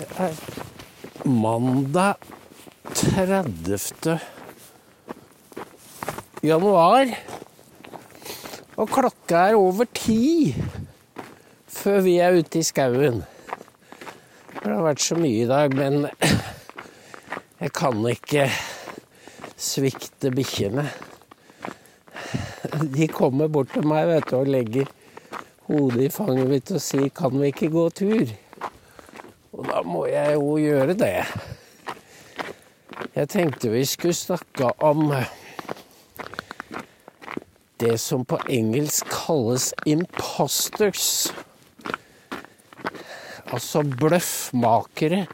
Det er mandag 30. januar. Og klokka er over ti før vi er ute i skauen. Det har vært så mye i dag, men jeg kan ikke svikte bikkjene. De kommer bort til meg vet du, og legger hodet i fanget mitt og sier 'kan vi ikke gå tur'? Og da må jeg jo gjøre det. Jeg tenkte vi skulle snakke om det som på engelsk kalles imposters. Altså bløffmakere.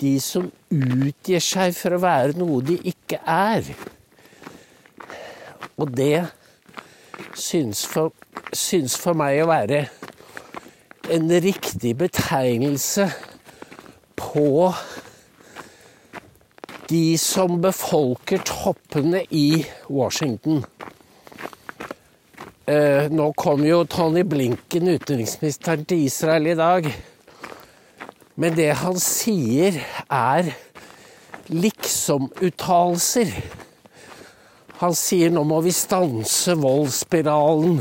De som utgir seg for å være noe de ikke er. Og det syns for, syns for meg å være en riktig betegnelse på de som befolker toppene i Washington. Eh, nå kom jo Tony Blinken, utenriksministeren til Israel, i dag. Men det han sier, er liksom-uttalelser. Han sier nå må vi stanse voldsspiralen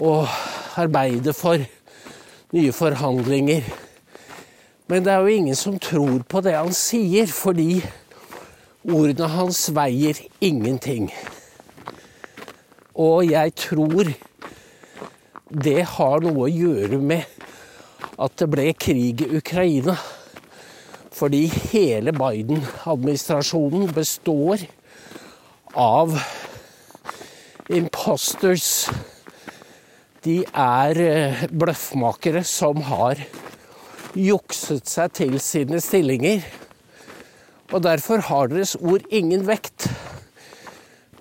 og arbeide for nye forhandlinger. Men det er jo ingen som tror på det han sier, fordi ordene hans veier ingenting. Og jeg tror det har noe å gjøre med at det ble krig i Ukraina. Fordi hele Biden-administrasjonen består av imposters. De er eh, bløffmakere som har jukset seg til sine stillinger. Og derfor har deres ord ingen vekt.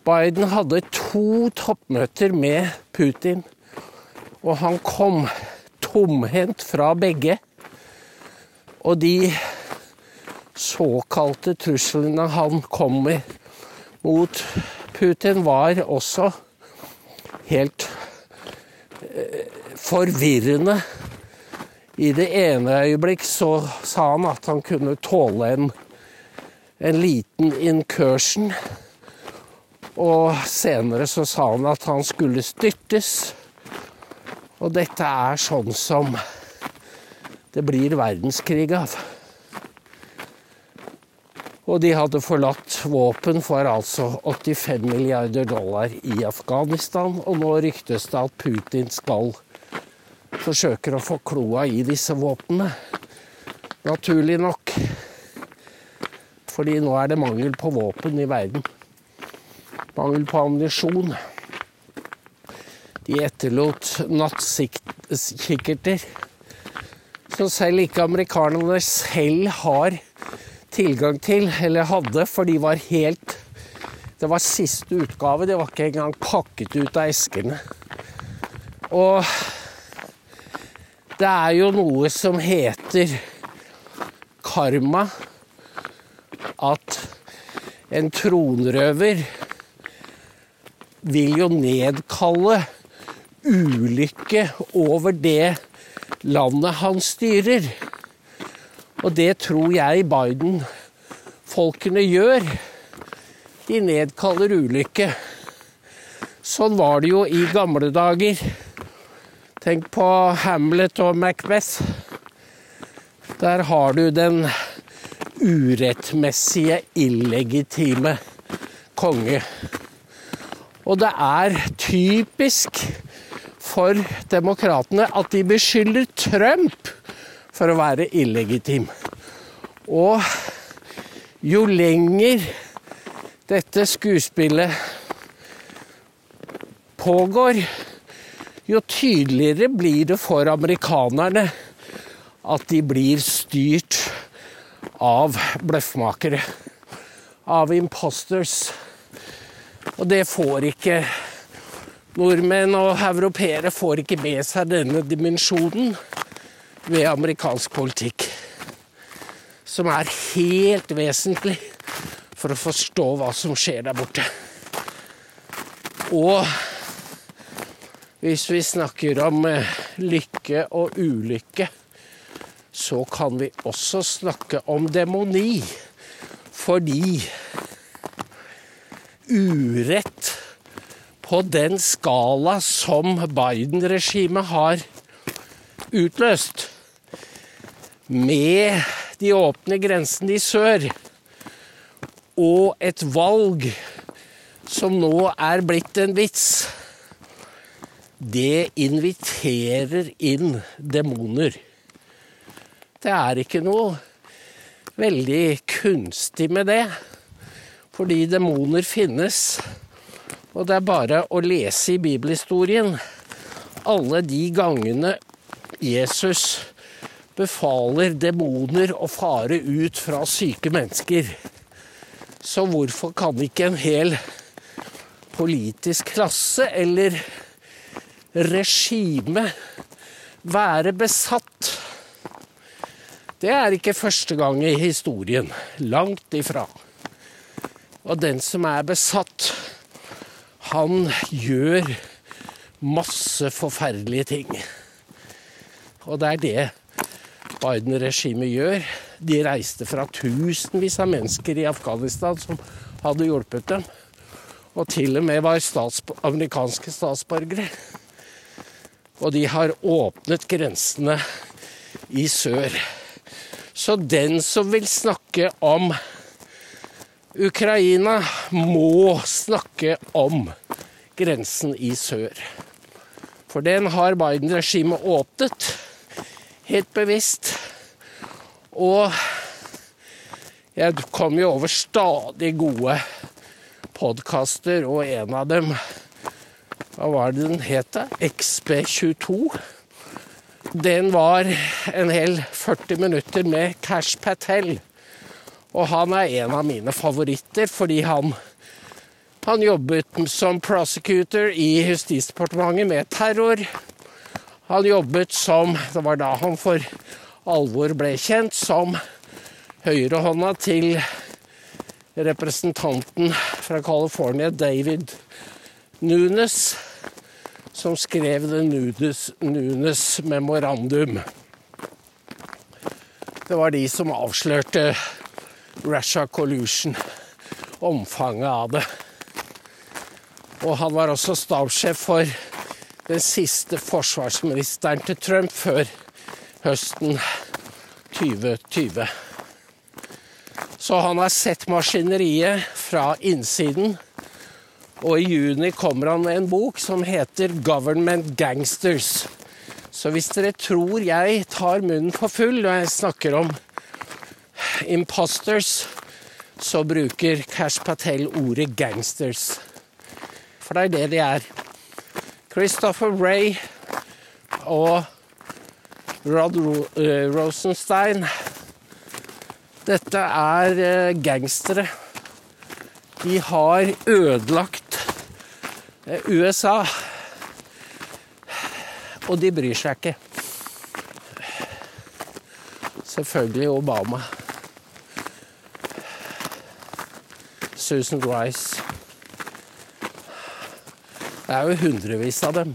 Biden hadde to toppmøter med Putin, og han kom tomhendt fra begge. Og de såkalte truslene han kom med mot Putin, var også helt eh, forvirrende. I det ene øyeblikk så sa han at han kunne tåle en, en liten incursion. Og senere så sa han at han skulle styrtes. Og dette er sånn som det blir verdenskrig av. Og de hadde forlatt våpen for altså 85 milliarder dollar i Afghanistan. Og nå ryktes det at Putin skal forsøke å få kloa i disse våpnene. Naturlig nok. Fordi nå er det mangel på våpen i verden. Mangel på ammunisjon. De etterlot nattkikkerter som selv ikke amerikanerne selv har tilgang til, eller hadde, for de var helt Det var siste utgave, de var ikke engang pakket ut av eskene. Og det er jo noe som heter karma. At en tronrøver vil jo nedkalle ulykke over det landet han styrer. Og det tror jeg Biden-folkene gjør. De nedkaller ulykke. Sånn var det jo i gamle dager. Tenk på Hamlet og Macbeth. Der har du den urettmessige, illegitime konge. Og det er typisk for demokratene at de beskylder Trump for å være illegitim. Og jo lenger dette skuespillet pågår, jo tydeligere blir det for amerikanerne at de blir styrt av bløffmakere. Av imposters. Og det får ikke Nordmenn og europeere får ikke med seg denne dimensjonen ved amerikansk politikk. Som er helt vesentlig for å forstå hva som skjer der borte. Og hvis vi snakker om lykke og ulykke, så kan vi også snakke om demoni. Fordi urett på den skala som Biden-regimet har utløst, med de åpne grensene i sør og et valg som nå er blitt en vits, det inviterer inn demoner. Det er ikke noe veldig kunstig med det, fordi demoner finnes. Og det er bare å lese i bibelhistorien alle de gangene Jesus befaler demoner å fare ut fra syke mennesker. Så hvorfor kan ikke en hel politisk klasse eller regime være besatt? Det er ikke første gang i historien. Langt ifra. Og den som er besatt, han gjør masse forferdelige ting. Og det er det Biden-regimet gjør. De reiste fra tusenvis av mennesker i Afghanistan som hadde hjulpet dem. Og til og med var stats amerikanske statsborgere. Og de har åpnet grensene i sør. Så den som vil snakke om Ukraina, må snakke om grensen i sør. For den har Biden-regimet åpnet, helt bevisst. Og jeg kom jo over stadig gode podkaster, og en av dem Hva var det den het? XB22. Den var en hel 40 minutter med Cash Patel. Og han er en av mine favoritter fordi han, han jobbet som prosecutor i Justisdepartementet med terror. Han jobbet som Det var da han for alvor ble kjent som høyrehånda til representanten fra California, David Nunes, som skrev det Nunes, Nunes memorandum. Det var de som avslørte Russia Collusion, omfanget av det. Og han var også stabssjef for den siste forsvarsministeren til Trump før høsten 2020. Så han har sett maskineriet fra innsiden. Og i juni kommer han med en bok som heter 'Government Gangsters'. Så hvis dere tror jeg tar munnen for full når jeg snakker om imposters, så bruker Cash Patel ordet 'gangsters'. For det er det de er. Christopher Ray og Rod Rosenstein Dette er gangstere. De har ødelagt USA. Og de bryr seg ikke. Selvfølgelig Obama. Susan Rice. Det er jo hundrevis av dem.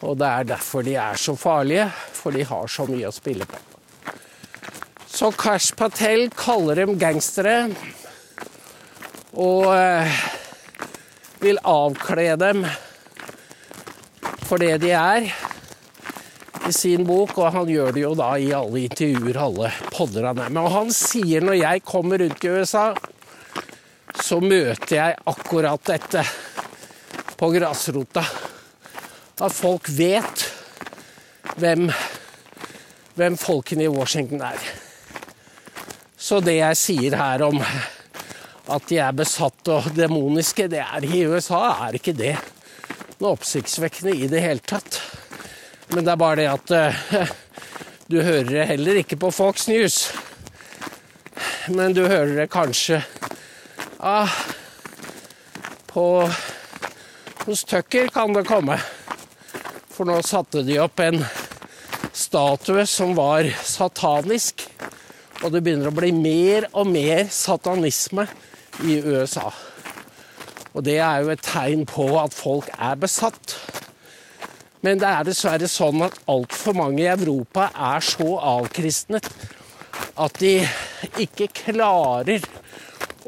Og det er derfor de er så farlige, for de har så mye å spille på. Så Kash Patel kaller dem gangstere og vil avkle dem for det de er i sin bok, og han gjør det jo da i alle intervjuer, alle podder han er med. Og han sier når jeg kommer rundt i USA, så møter jeg akkurat dette på grasrota. At folk vet hvem, hvem folkene i Washington er. Så det jeg sier her om at de er besatt og demoniske, det er i USA er ikke det noe oppsiktsvekkende i det hele tatt. Men det er bare det at uh, du hører det heller ikke på Fox News. Men du hører det kanskje ah, på Hos Tucker kan det komme. For nå satte de opp en statue som var satanisk. Og det begynner å bli mer og mer satanisme i USA. Og det er jo et tegn på at folk er besatt. Men det er dessverre sånn at altfor mange i Europa er så avkristnet at de ikke klarer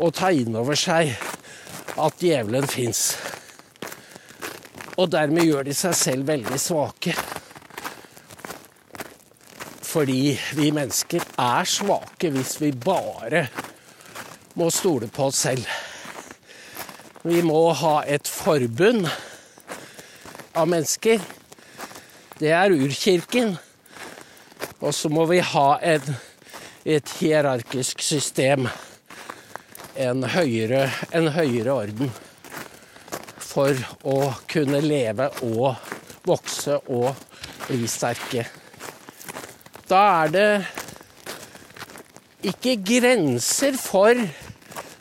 å ta inn over seg at djevelen fins. Og dermed gjør de seg selv veldig svake. Fordi vi mennesker er svake hvis vi bare må stole på oss selv. Vi må ha et forbund av mennesker. Det er urkirken. Og så må vi ha et, et hierarkisk system. En høyere, en høyere orden. For å kunne leve og vokse og bli sterke. Da er det ikke grenser for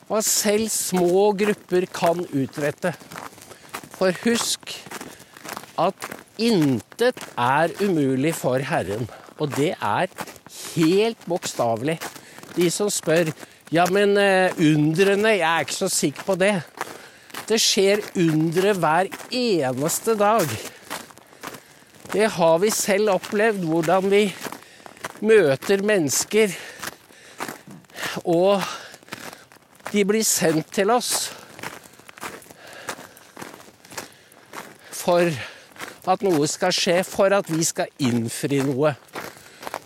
hva selv små grupper kan utrette. For husk at intet er umulig for Herren. Og det er helt bokstavelig. De som spør ja, men uh, undrene, jeg er ikke så sikker på det. Det skjer undre hver eneste dag. Det har vi selv opplevd, hvordan vi møter mennesker, og de blir sendt til oss for at noe skal skje, for at vi skal innfri noe.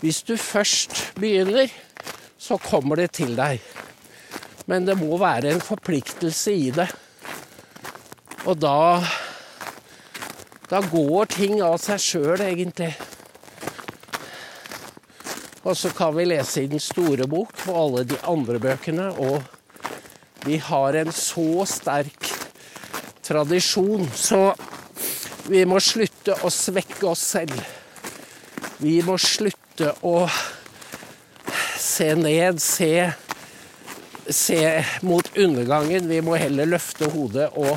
Hvis du først begynner, så kommer det til deg. Men det må være en forpliktelse i det. Og da Da går ting av seg sjøl, egentlig. Og så kan vi lese i den store bok og alle de andre bøkene. Og vi har en så sterk tradisjon, så vi må slutte å svekke oss selv. Vi må slutte å se ned, se, se mot undergangen. Vi må heller løfte hodet og,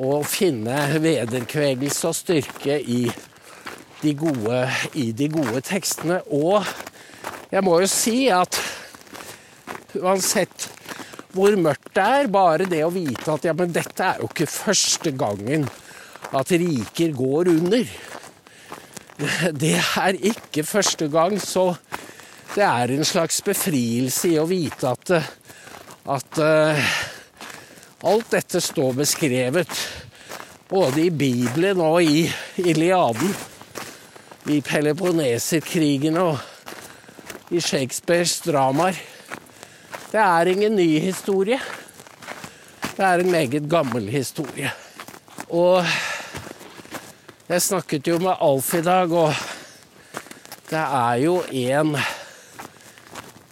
og finne vederkvegelse og styrke i de gode, i de gode tekstene. Og jeg må jo si at uansett hvor mørkt det er, bare det å vite at ja, men dette er jo ikke første gangen at riker går under. Det er ikke første gang, så det er en slags befrielse i å vite at, at uh, alt dette står beskrevet. Både i Bibelen og i Iliaden. I Peloponneserkrigene og i Shakespeares dramaer. Det er ingen ny historie. Det er en meget gammel historie. Og jeg snakket jo med Alf i dag, og det er jo en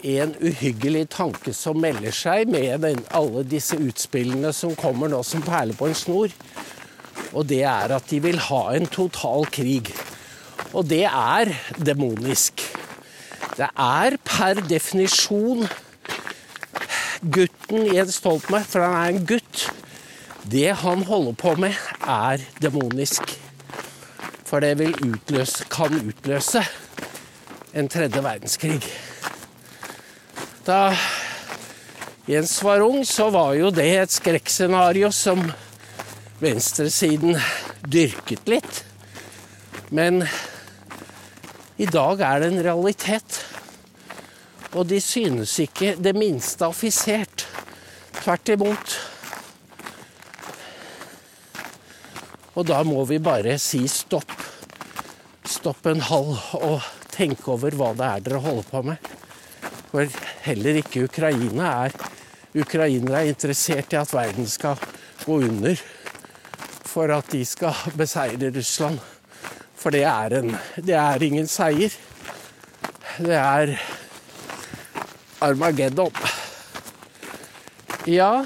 en uhyggelig tanke som melder seg med den, alle disse utspillene som kommer nå som perler på en snor. Og det er at de vil ha en total krig. Og det er demonisk. Det er per definisjon gutten Jens Stoltenberg, for han er en gutt. Det han holder på med, er demonisk. For det vil utløse, kan utløse en tredje verdenskrig. Da Jens var ung, så var jo det et skrekkscenario som venstresiden dyrket litt. Men i dag er det en realitet. Og de synes ikke det minste affisert. Tvert imot. Og da må vi bare si stopp. Stopp en halv og tenke over hva det er dere holder på med. For heller ikke Ukraina er Ukrainere er interessert i at verden skal gå under for at de skal beseire Russland. For det er, en, det er ingen seier. Det er Armageddon. Ja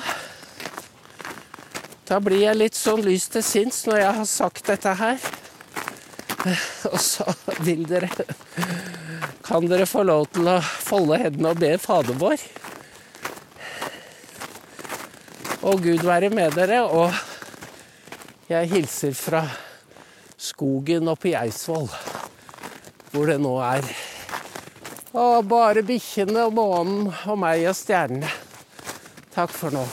Da blir jeg litt sånn lys til sinns når jeg har sagt dette her. Og så vil dere Kan dere få lov til å folde hendene og be Fader vår? Og Gud være med dere. Og jeg hilser fra skogen oppe i Eidsvoll, hvor det nå er og bare bikkjene og månen og meg og stjernene. Takk for nå.